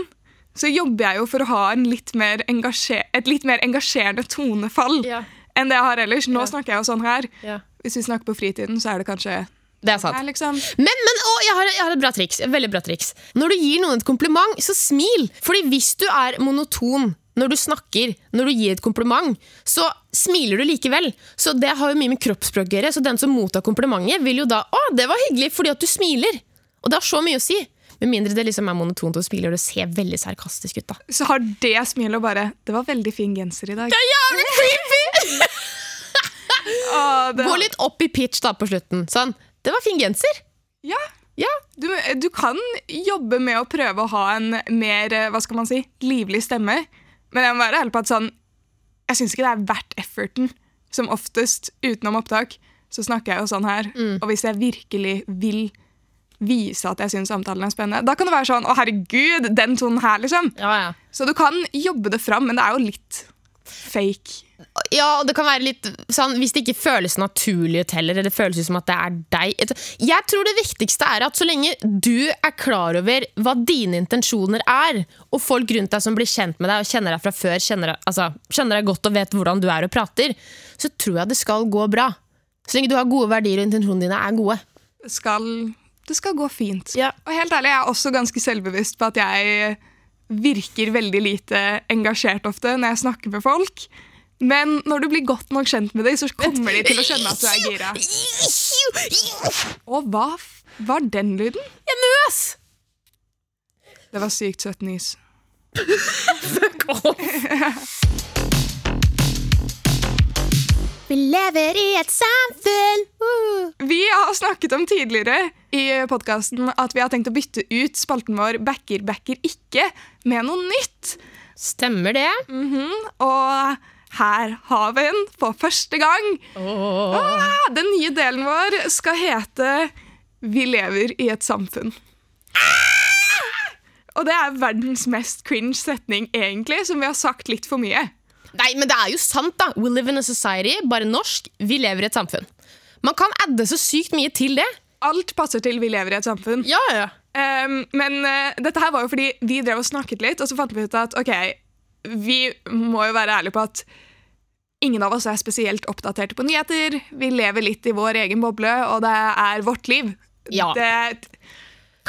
[SPEAKER 3] så jobber jeg jo for å ha en litt et litt mer engasjerende tonefall
[SPEAKER 2] Ja.
[SPEAKER 3] enn det jeg har ellers. Nå
[SPEAKER 2] Ja.
[SPEAKER 3] snakker jeg jo sånn her.
[SPEAKER 2] Ja.
[SPEAKER 3] Hvis vi snakker på fritiden, så er det kanskje
[SPEAKER 2] Det er sant.
[SPEAKER 3] Er liksom.
[SPEAKER 2] Men, men å, jeg, har, jeg har et bra triks. Et veldig bra triks. Når du gir noen et kompliment, så smil. Fordi hvis du er monoton når du snakker, når du gir et kompliment, så smiler du likevel. Så det har jo mye med kroppsspråk å gjøre. Så den som mottar komplimentet, vil jo da Å, det var hyggelig, fordi at du smiler. Og det har så mye å si. Med mindre det liksom er monotont og smiler, og det ser veldig sarkastisk ut. da
[SPEAKER 3] Så har det smilet og bare Det var veldig fin genser i dag.
[SPEAKER 2] Jævlig creepy! (laughs)
[SPEAKER 3] Åh, det,
[SPEAKER 2] Gå litt opp i pitch da på slutten. Sånn. Det var fin genser.
[SPEAKER 3] Ja,
[SPEAKER 2] Ja.
[SPEAKER 3] du, du kan jobbe med å prøve å ha en mer eh, hva skal man si, livlig stemme. Men jeg må være ærlig på at sånn, jeg syns ikke det er verdt efforten. Som oftest, utenom opptak, så snakker jeg jo sånn her. Og hvis jeg virkelig vil vise at jeg syns samtalen er spennende, da kan det være sånn Å, herregud, den tonen her, liksom.
[SPEAKER 2] Ja, ja.
[SPEAKER 3] Så du kan jobbe det fram, men det er jo litt fake.
[SPEAKER 2] Ja, det kan være litt sånn Hvis det ikke føles naturlig ut heller, eller det føles ut som at det er deg Jeg tror det viktigste er at så lenge du er klar over hva dine intensjoner er, og folk rundt deg som blir kjent med deg og kjenner deg fra før, kjenner deg, altså, kjenner deg godt og vet hvordan du er og prater, så tror jeg det skal gå bra. Så lenge du har gode verdier og intensjonene dine er gode.
[SPEAKER 3] Det skal, det skal gå fint.
[SPEAKER 2] Ja.
[SPEAKER 3] Og helt ærlig, jeg er også ganske selvbevisst på at jeg virker veldig lite engasjert ofte når jeg snakker med folk. Men når du blir godt nok kjent med dem, så kommer de til å skjønne at du er gira. Og hva var den lyden?
[SPEAKER 2] Jeg nøs!
[SPEAKER 3] Det var sykt søtt nys. Fuck off!
[SPEAKER 2] Vi lever i et samfunn uh.
[SPEAKER 3] Vi har snakket om tidligere i podkasten at vi har tenkt å bytte ut spalten vår Backer, backer ikke med noe nytt.
[SPEAKER 2] Stemmer det?
[SPEAKER 3] Mhm, Og her har vi den for første gang. Ah, den nye delen vår skal hete Vi lever i et samfunn. Og det er verdens mest cringe setning, egentlig, som vi har sagt litt for mye.
[SPEAKER 2] Nei, men det er jo sant, da. We live in a society, bare norsk. Vi lever i et samfunn. Man kan adde så sykt mye til det.
[SPEAKER 3] Alt passer til Vi lever i et samfunn.
[SPEAKER 2] Ja, ja.
[SPEAKER 3] Um, men uh, dette her var jo fordi vi drev og snakket litt, og så fant vi ut at ok, vi må jo være ærlige på at ingen av oss er spesielt oppdaterte på nyheter. Vi lever litt i vår egen boble, og det er vårt liv.
[SPEAKER 2] Ja.
[SPEAKER 3] Det,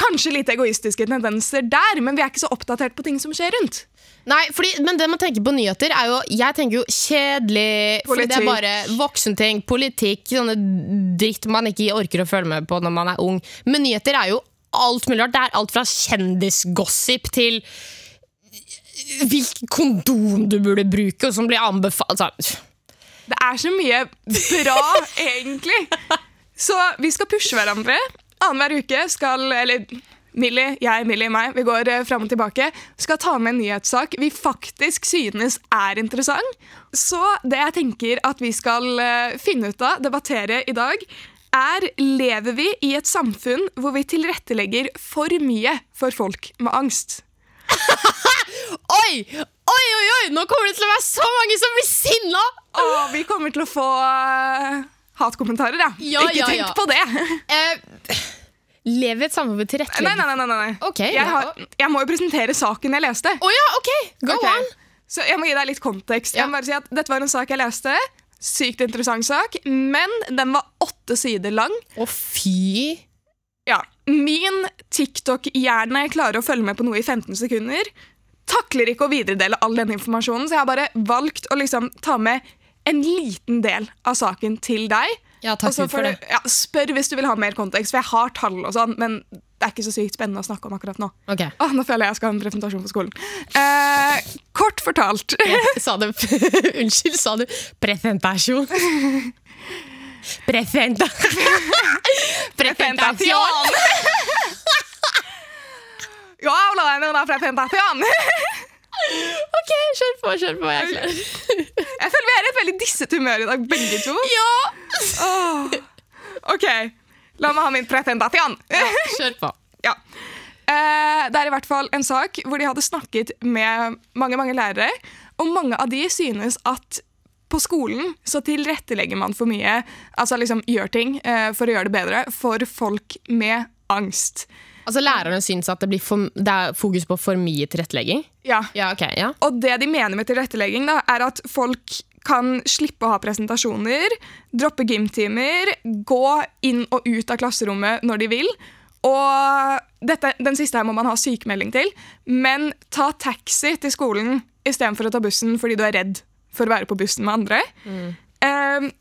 [SPEAKER 3] kanskje litt egoistiske tendenser der, men vi er ikke så oppdatert på ting som skjer rundt.
[SPEAKER 2] Nei, fordi, men det man tenker på nyheter, er jo Jeg tenker jo kjedelig. Fordi det er
[SPEAKER 3] Politikk.
[SPEAKER 2] bare voksenting, politikk, sånne dritt man ikke orker å følge med på når man er ung. Men nyheter er jo alt mulig rart. Det er alt fra kjendisgossip til hvilken kondom du burde bruke, og som blir anbefalt altså.
[SPEAKER 3] Det er så mye bra, egentlig. Så vi skal pushe hverandre. Annenhver uke skal Eller Millie, jeg, Millie, meg, vi går eh, fram og tilbake. Skal ta med en nyhetssak vi faktisk synes er interessant. Så det jeg tenker at vi skal eh, finne ut av, debattere i dag, er lever vi i et samfunn hvor vi tilrettelegger for mye for folk med angst?
[SPEAKER 2] Oi! Oi, oi, oi! Nå kommer det til å være så mange som blir sinna!
[SPEAKER 3] Og vi kommer til å få eh, hatkommentarer, ja.
[SPEAKER 2] Ja,
[SPEAKER 3] Ikke
[SPEAKER 2] ja,
[SPEAKER 3] tenk
[SPEAKER 2] ja.
[SPEAKER 3] på det.
[SPEAKER 2] Eh, lever i et samfunn hvor
[SPEAKER 3] Nei, nei, nei. nei, nei.
[SPEAKER 2] Ok,
[SPEAKER 3] jeg, har, jeg må jo presentere saken jeg leste.
[SPEAKER 2] Oh, ja, ok! Go
[SPEAKER 3] okay.
[SPEAKER 2] on!
[SPEAKER 3] Så jeg må gi deg litt kontekst. Jeg må bare si at Dette var en sak jeg leste. Sykt interessant sak, men den var åtte sider lang.
[SPEAKER 2] Å, fy
[SPEAKER 3] Ja, Min TikTok-hjerne klarer å følge med på noe i 15 sekunder. Takler ikke å videredele all denne informasjonen, så jeg har bare valgt å liksom ta med en liten del av saken til deg.
[SPEAKER 2] Ja, takk for,
[SPEAKER 3] for
[SPEAKER 2] det.
[SPEAKER 3] Ja, spør hvis du vil ha mer kontekst, for jeg har tall og sånn, men det er ikke så sykt spennende å snakke om akkurat nå.
[SPEAKER 2] Okay.
[SPEAKER 3] Åh, nå føler jeg jeg skal ha en presentasjon på skolen. Eh, kort fortalt (laughs)
[SPEAKER 2] Sa du (laughs) Unnskyld, sa du presentasjon? (laughs) Presenta. Presentación.
[SPEAKER 3] Jeg en una presentasjon.
[SPEAKER 2] Ok, kjør på, kjør på. Jeg er klar. (laughs)
[SPEAKER 3] Jeg føler vi er i et veldig disset humør i dag, begge to. (laughs)
[SPEAKER 2] Ja!
[SPEAKER 3] Oh. Ok, la meg ha min presentasjon.
[SPEAKER 2] Kjør på. (laughs)
[SPEAKER 3] Ja. Eh, det er i hvert fall en sak hvor de hadde snakket med mange mange lærere, og mange av de synes at på skolen så tilrettelegger man for mye, altså liksom gjør ting eh, for å gjøre det bedre, for folk med angst.
[SPEAKER 2] Altså Lærerne syns at det, blir for, det er fokus på for mye tilrettelegging?
[SPEAKER 3] Ja.
[SPEAKER 2] Ja, okay, ja.
[SPEAKER 3] Og det de mener med tilrettelegging, da, er at folk kan slippe å ha presentasjoner, droppe gymtimer, gå inn og ut av klasserommet når de vil. Og dette, den siste her må man ha sykemelding til, men ta taxi til skolen istedenfor å ta bussen fordi du er redd for å være på bussen med andre. Eh,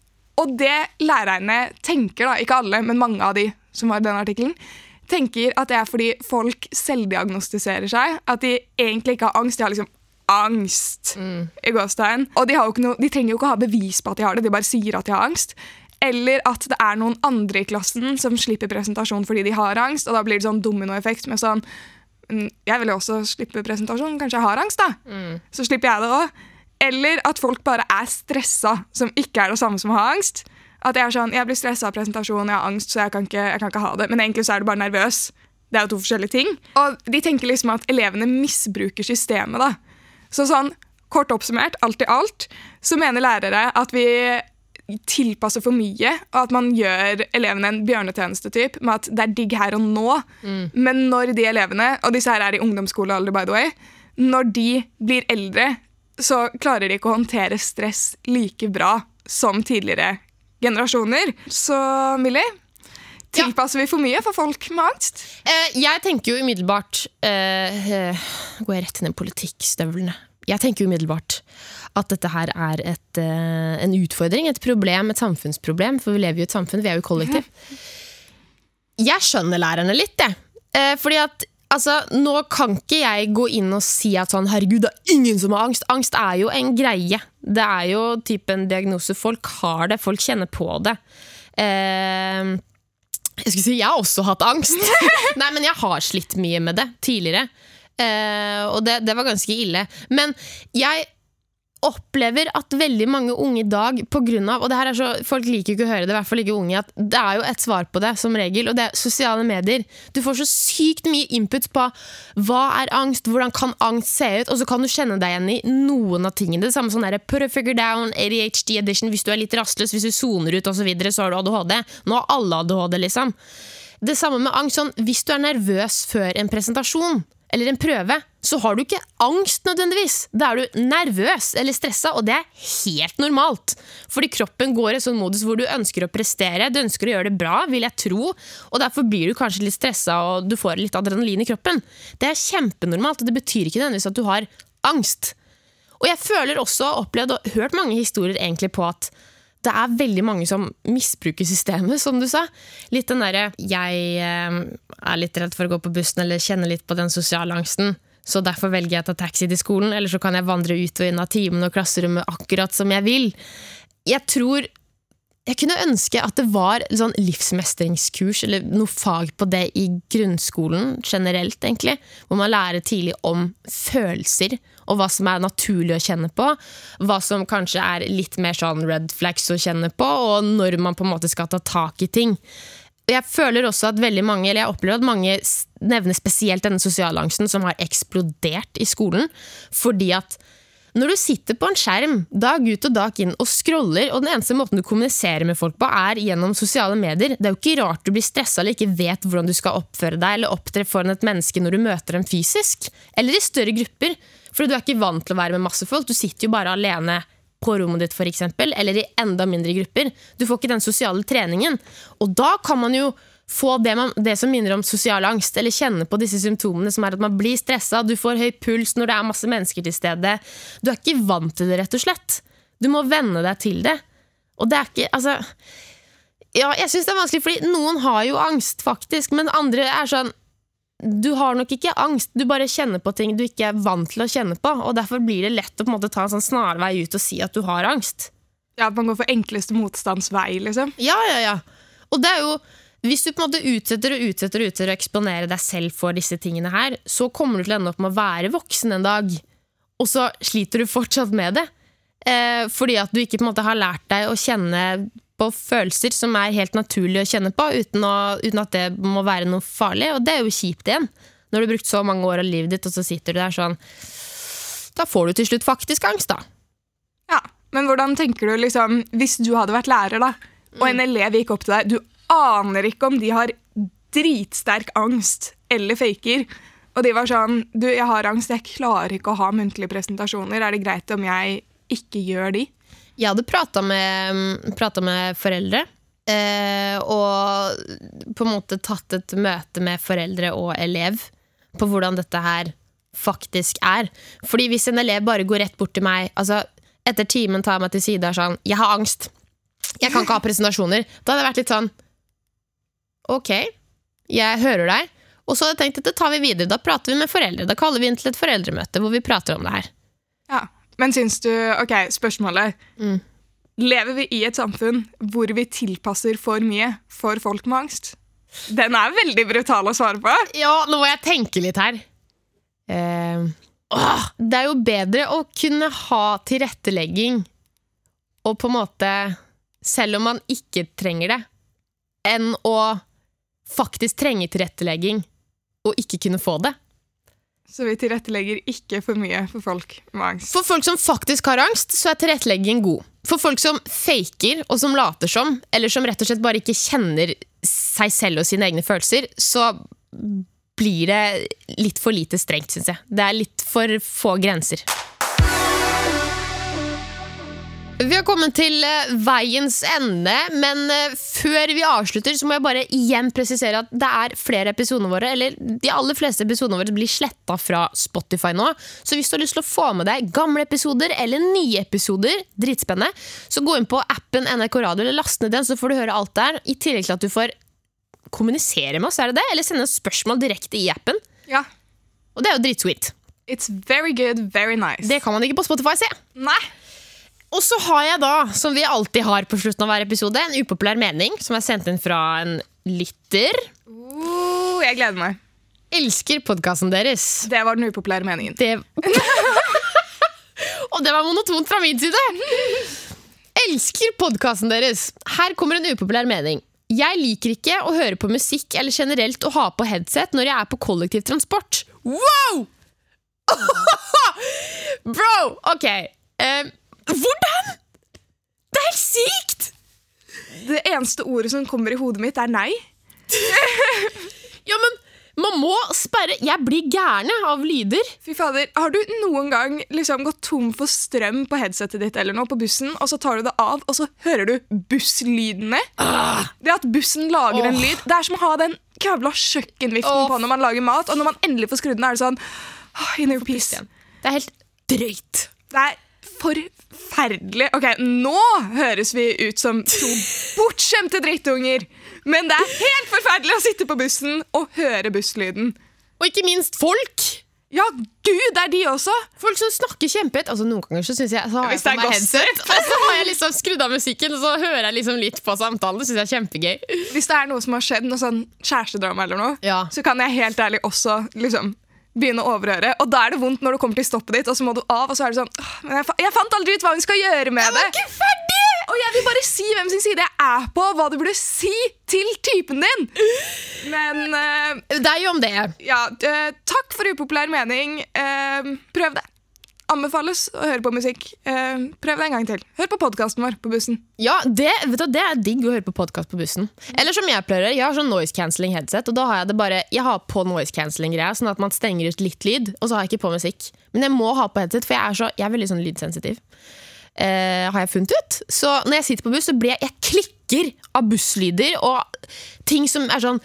[SPEAKER 3] og det lærerne tenker, da, ikke alle, men mange av de som var i den artikkelen, tenker at det er fordi folk selvdiagnostiserer seg. At de egentlig ikke har angst, de har liksom angst. i gåstegn. Og de, har jo ikke noe, de trenger jo ikke å ha bevis på at de har det, de bare sier at de har angst. Eller at det er noen andre i klassen som slipper presentasjon fordi de har angst. Og da blir det sånn dominoeffekt med sånn «Mm, Jeg vil jo også slippe presentasjon, kanskje jeg har angst, da. Så slipper jeg det òg. Eller at folk bare er stressa, som ikke er det samme som å ha angst. At jeg er sånn, jeg blir stressa av presentasjon, jeg har angst, så jeg kan, ikke, jeg kan ikke ha det. Men egentlig så er du bare nervøs. Det er jo to forskjellige ting. Og de tenker liksom at elevene misbruker systemet, da. Så sånn, kort oppsummert, alt i alt, så mener lærere at vi tilpasser for mye, og at man gjør elevene en bjørnetjeneste typ, med at det er digg her og nå. Men når de elevene, og disse her er i ungdomsskolealder, by the way, når de blir eldre, så klarer de ikke å håndtere stress like bra som tidligere generasjoner. Så Millie, tilpasser vi for mye for folk med angst?
[SPEAKER 2] Eh, jeg tenker jo umiddelbart eh, eh, Går jeg rett inn i politikkstøvlene? Jeg tenker umiddelbart at dette her er et, eh, en utfordring, et problem, et samfunnsproblem. For vi lever jo i et samfunn, vi er jo kollektiv. Jeg skjønner lærerne litt, jeg. Eh, fordi at altså, nå kan ikke jeg gå inn og si at sånn, herregud, det er ingen som har angst. Angst er jo en greie. Det er jo type en diagnose. Folk har det, folk kjenner på det. Eh, jeg skulle si, jeg har også hatt angst. (laughs) Nei, men jeg har slitt mye med det tidligere. Eh, og det, det var ganske ille. Men jeg opplever at veldig mange unge i dag av, og det her er så, Folk liker ikke å høre det, i hvert fall ikke unge, at det er jo et svar på det, som regel, og det er sosiale medier. Du får så sykt mye input på hva er angst, hvordan kan angst se ut, og så kan du kjenne deg igjen i noen av tingene. Det samme sånn der, put a figure down, ADHD edition, hvis du er litt rastløs, hvis du soner ut osv., så, videre, så har du ADHD. Nå har alle ADHD, liksom. Det samme med angst. sånn, Hvis du er nervøs før en presentasjon eller en prøve, så har du ikke angst nødvendigvis. Da er du nervøs eller stressa, og det er helt normalt. Fordi kroppen går i en sånn modus hvor du ønsker å prestere, du ønsker å gjøre det bra, vil jeg tro, og derfor blir du kanskje litt stressa og du får litt adrenalin i kroppen. Det er kjempenormalt, og det betyr ikke nødvendigvis at du har angst. Og jeg føler også, opplevd og hørt mange historier egentlig på at det er veldig mange som misbruker systemet, som du sa. Litt den derre Jeg eh, er litt redd for å gå på bussen eller kjenner litt på den sosiale angsten. Så derfor velger jeg å ta taxi til skolen, eller så kan jeg vandre ut og inn av timen og klasserommet akkurat som jeg vil. Jeg tror jeg kunne ønske at det var sånn livsmestringskurs eller noe fag på det i grunnskolen generelt, egentlig. Hvor man lærer tidlig om følelser, og hva som er naturlig å kjenne på. Hva som kanskje er litt mer sånn red flags å kjenne på, og når man på en måte skal ta tak i ting. Jeg føler også at veldig mange, eller jeg opplever at mange nevner spesielt denne sosialangsten som har eksplodert i skolen. Fordi at når du sitter på en skjerm dag ut og dag inn og scroller, og den eneste måten du kommuniserer med folk på, er gjennom sosiale medier, det er jo ikke rart du blir stressa eller ikke vet hvordan du skal oppføre deg eller opptre foran et menneske når du møter dem fysisk. Eller i større grupper, for du er ikke vant til å være med masse folk. Du sitter jo bare alene på rommet ditt, for eksempel, eller i enda mindre grupper. Du får ikke den sosiale treningen. Og da kan man jo få det, man, det, som minner om sosial angst, eller kjenne på disse symptomene, som er at man blir stressa, du får høy puls når det er masse mennesker til stede. Du er ikke vant til det, rett og slett. Du må venne deg til det. Og det er ikke Altså Ja, jeg syns det er vanskelig, fordi noen har jo angst, faktisk, men andre er sånn du har nok ikke angst, du bare kjenner på ting du ikke er vant til å kjenne på. Og Derfor blir det lett å på en måte ta en sånn snarvei ut og si at du har angst.
[SPEAKER 3] Ja, At man går for enkleste motstandsvei, liksom.
[SPEAKER 2] Ja, ja, ja. Og det er jo hvis du på en måte utsetter og utsetter og utsetter å eksponere deg selv for disse tingene her, så kommer du til å ende opp med å være voksen en dag, og så sliter du fortsatt med det. Eh, fordi at du ikke på en måte har lært deg å kjenne på følelser som er helt naturlig å kjenne på, uten, å, uten at det må være noe farlig. Og det er jo kjipt igjen. Når du har brukt så mange år av livet ditt, og så sitter du der sånn Da får du til slutt faktisk angst, da.
[SPEAKER 3] Ja, Men hvordan tenker du liksom, hvis du hadde vært lærer, da, og en elev gikk opp til deg Du aner ikke om de har dritsterk angst eller faker. Og de var sånn Du, jeg har angst, jeg klarer ikke å ha muntlige presentasjoner. Er det greit om jeg ikke gjør de?
[SPEAKER 2] Jeg hadde prata med, pratet med foreldre. Eh, og på en måte tatt et møte med foreldre og elev på hvordan dette her faktisk er. Fordi hvis en elev bare går rett bort til meg altså Etter timen tar jeg meg til side og er sånn 'Jeg har angst. Jeg kan ikke ha presentasjoner.' Da hadde jeg vært litt sånn Ok, jeg hører deg. Og så hadde jeg tenkt at det tar vi videre. Da prater vi med foreldre. Da kaller vi inn til et foreldremøte hvor vi prater om det her.
[SPEAKER 3] Ja, Men syns du Ok, spørsmålet.
[SPEAKER 2] Mm.
[SPEAKER 3] Lever vi i et samfunn hvor vi tilpasser for mye for folk med angst? Den er veldig brutal å svare på.
[SPEAKER 2] Ja, nå må jeg tenke litt her. Eh, åh, det er jo bedre å kunne ha tilrettelegging og på en måte Selv om man ikke trenger det, enn å faktisk trenge tilrettelegging og ikke kunne få det.
[SPEAKER 3] Så vi tilrettelegger ikke for mye for folk med angst.
[SPEAKER 2] For folk som faktisk har angst, så er tilrettelegging god. For folk som faker og som later som, eller som rett og slett bare ikke kjenner seg selv og sine egne følelser, så blir det litt for lite strengt, syns jeg. Det er litt for få grenser. Vi har kommet til eh, veiens ende, men eh, før vi avslutter, så må jeg bare igjen presisere at det er flere episoder våre, eller de aller fleste episodene våre blir sletta fra Spotify nå. Så hvis du har lyst til å få med deg gamle episoder eller nye episoder, dritspennende, så gå inn på appen NRK Radio eller last ned den, så får du høre alt der. I tillegg til at du får kommunisere med oss, er det det? Eller sende spørsmål direkte i appen.
[SPEAKER 3] Ja.
[SPEAKER 2] Og det er jo dritsweet.
[SPEAKER 3] It's very good, very nice.
[SPEAKER 2] Det kan man ikke på Spotify se.
[SPEAKER 3] Nei.
[SPEAKER 2] Og så har jeg da, som vi alltid har på slutten av hver episode, en upopulær mening som er sendt inn fra en lytter.
[SPEAKER 3] Uh, jeg gleder meg.
[SPEAKER 2] Elsker podkasten deres.
[SPEAKER 3] Det var den upopulære meningen.
[SPEAKER 2] Det (laughs) Og det var monotont fra min side! Elsker podkasten deres. Her kommer en upopulær mening. Jeg liker ikke å høre på musikk eller generelt å ha på headset når jeg er på kollektivtransport. Wow! (laughs) Bro! Ok. Um, hvordan?! Det er helt sykt!
[SPEAKER 3] Det eneste ordet som kommer i hodet mitt, er nei. (laughs)
[SPEAKER 2] Ja, men man må sperre Jeg blir gærne av lyder.
[SPEAKER 3] Fy fader, Har du noen gang liksom gått tom for strøm på headsetet ditt eller noe på bussen, og så tar du det av, og så hører du busslydene? Det at bussen lager en lyd Det er som å ha den kravla kjøkkenviften
[SPEAKER 2] oh.
[SPEAKER 3] på når man lager mat, og når man endelig får skrudd den, er det sånn oh, In your peace.
[SPEAKER 2] Det er helt drøyt.
[SPEAKER 3] Det er forferdelig. Ok, nå høres vi ut som to bortskjemte drittunger. Men det er helt forferdelig å sitte på bussen og høre busslyden.
[SPEAKER 2] Og ikke minst folk.
[SPEAKER 3] Ja, gud, det er de også!
[SPEAKER 2] Folk som snakker kjempehøyt. Altså, noen ganger så synes jeg så har jeg
[SPEAKER 3] Hvis det
[SPEAKER 2] på meg headset, og så har jeg liksom skrudd av musikken, og så hører jeg liksom litt på samtalen. Det syns jeg er kjempegøy.
[SPEAKER 3] Hvis det er noe som har skjedd, noe sånn kjærestedrama eller noe,
[SPEAKER 2] Ja.
[SPEAKER 3] så kan jeg helt ærlig også liksom begynne å overhøre. Og da er det vondt når du kommer til stoppet ditt, og så må du av, og så er det sånn Men jeg, fa jeg fant aldri ut hva hun skal gjøre med det!
[SPEAKER 2] ikke ferdig!
[SPEAKER 3] Og jeg vil bare si hvem sin side jeg er på, hva du burde si til typen din! Men uh,
[SPEAKER 2] Det jo om det.
[SPEAKER 3] ja, uh, takk for upopulær mening. Uh, prøv det. Anbefales å høre på musikk. Eh, prøv det en gang til. Hør på podkasten vår på bussen.
[SPEAKER 2] Ja, det, du, det er digg å høre på podkast på bussen. Eller som jeg pleier jeg har sånn noise cancelling headset, og da har jeg det bare Jeg har på noise cancelling-greia, sånn at man stenger ut litt lyd, og så har jeg ikke på musikk. Men jeg må ha på headset, for jeg er, så, jeg er veldig sånn lydsensitiv. Eh, har jeg funnet ut. Så når jeg sitter på buss, så blir jeg Jeg klikker av busslyder og ting som er sånn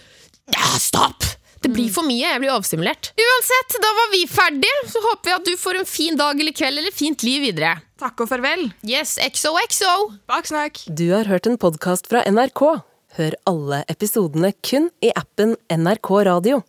[SPEAKER 2] Ja, stopp! Det blir for mye. Jeg blir overstimulert. Uansett, da var vi ferdige. Så håper vi at du får en fin dag eller kveld eller fint liv videre.
[SPEAKER 3] Takk og farvel.
[SPEAKER 2] Yes, XOXO!
[SPEAKER 3] Baksnakk.
[SPEAKER 1] Du har hørt en podkast fra NRK. Hør alle episodene kun i appen NRK Radio.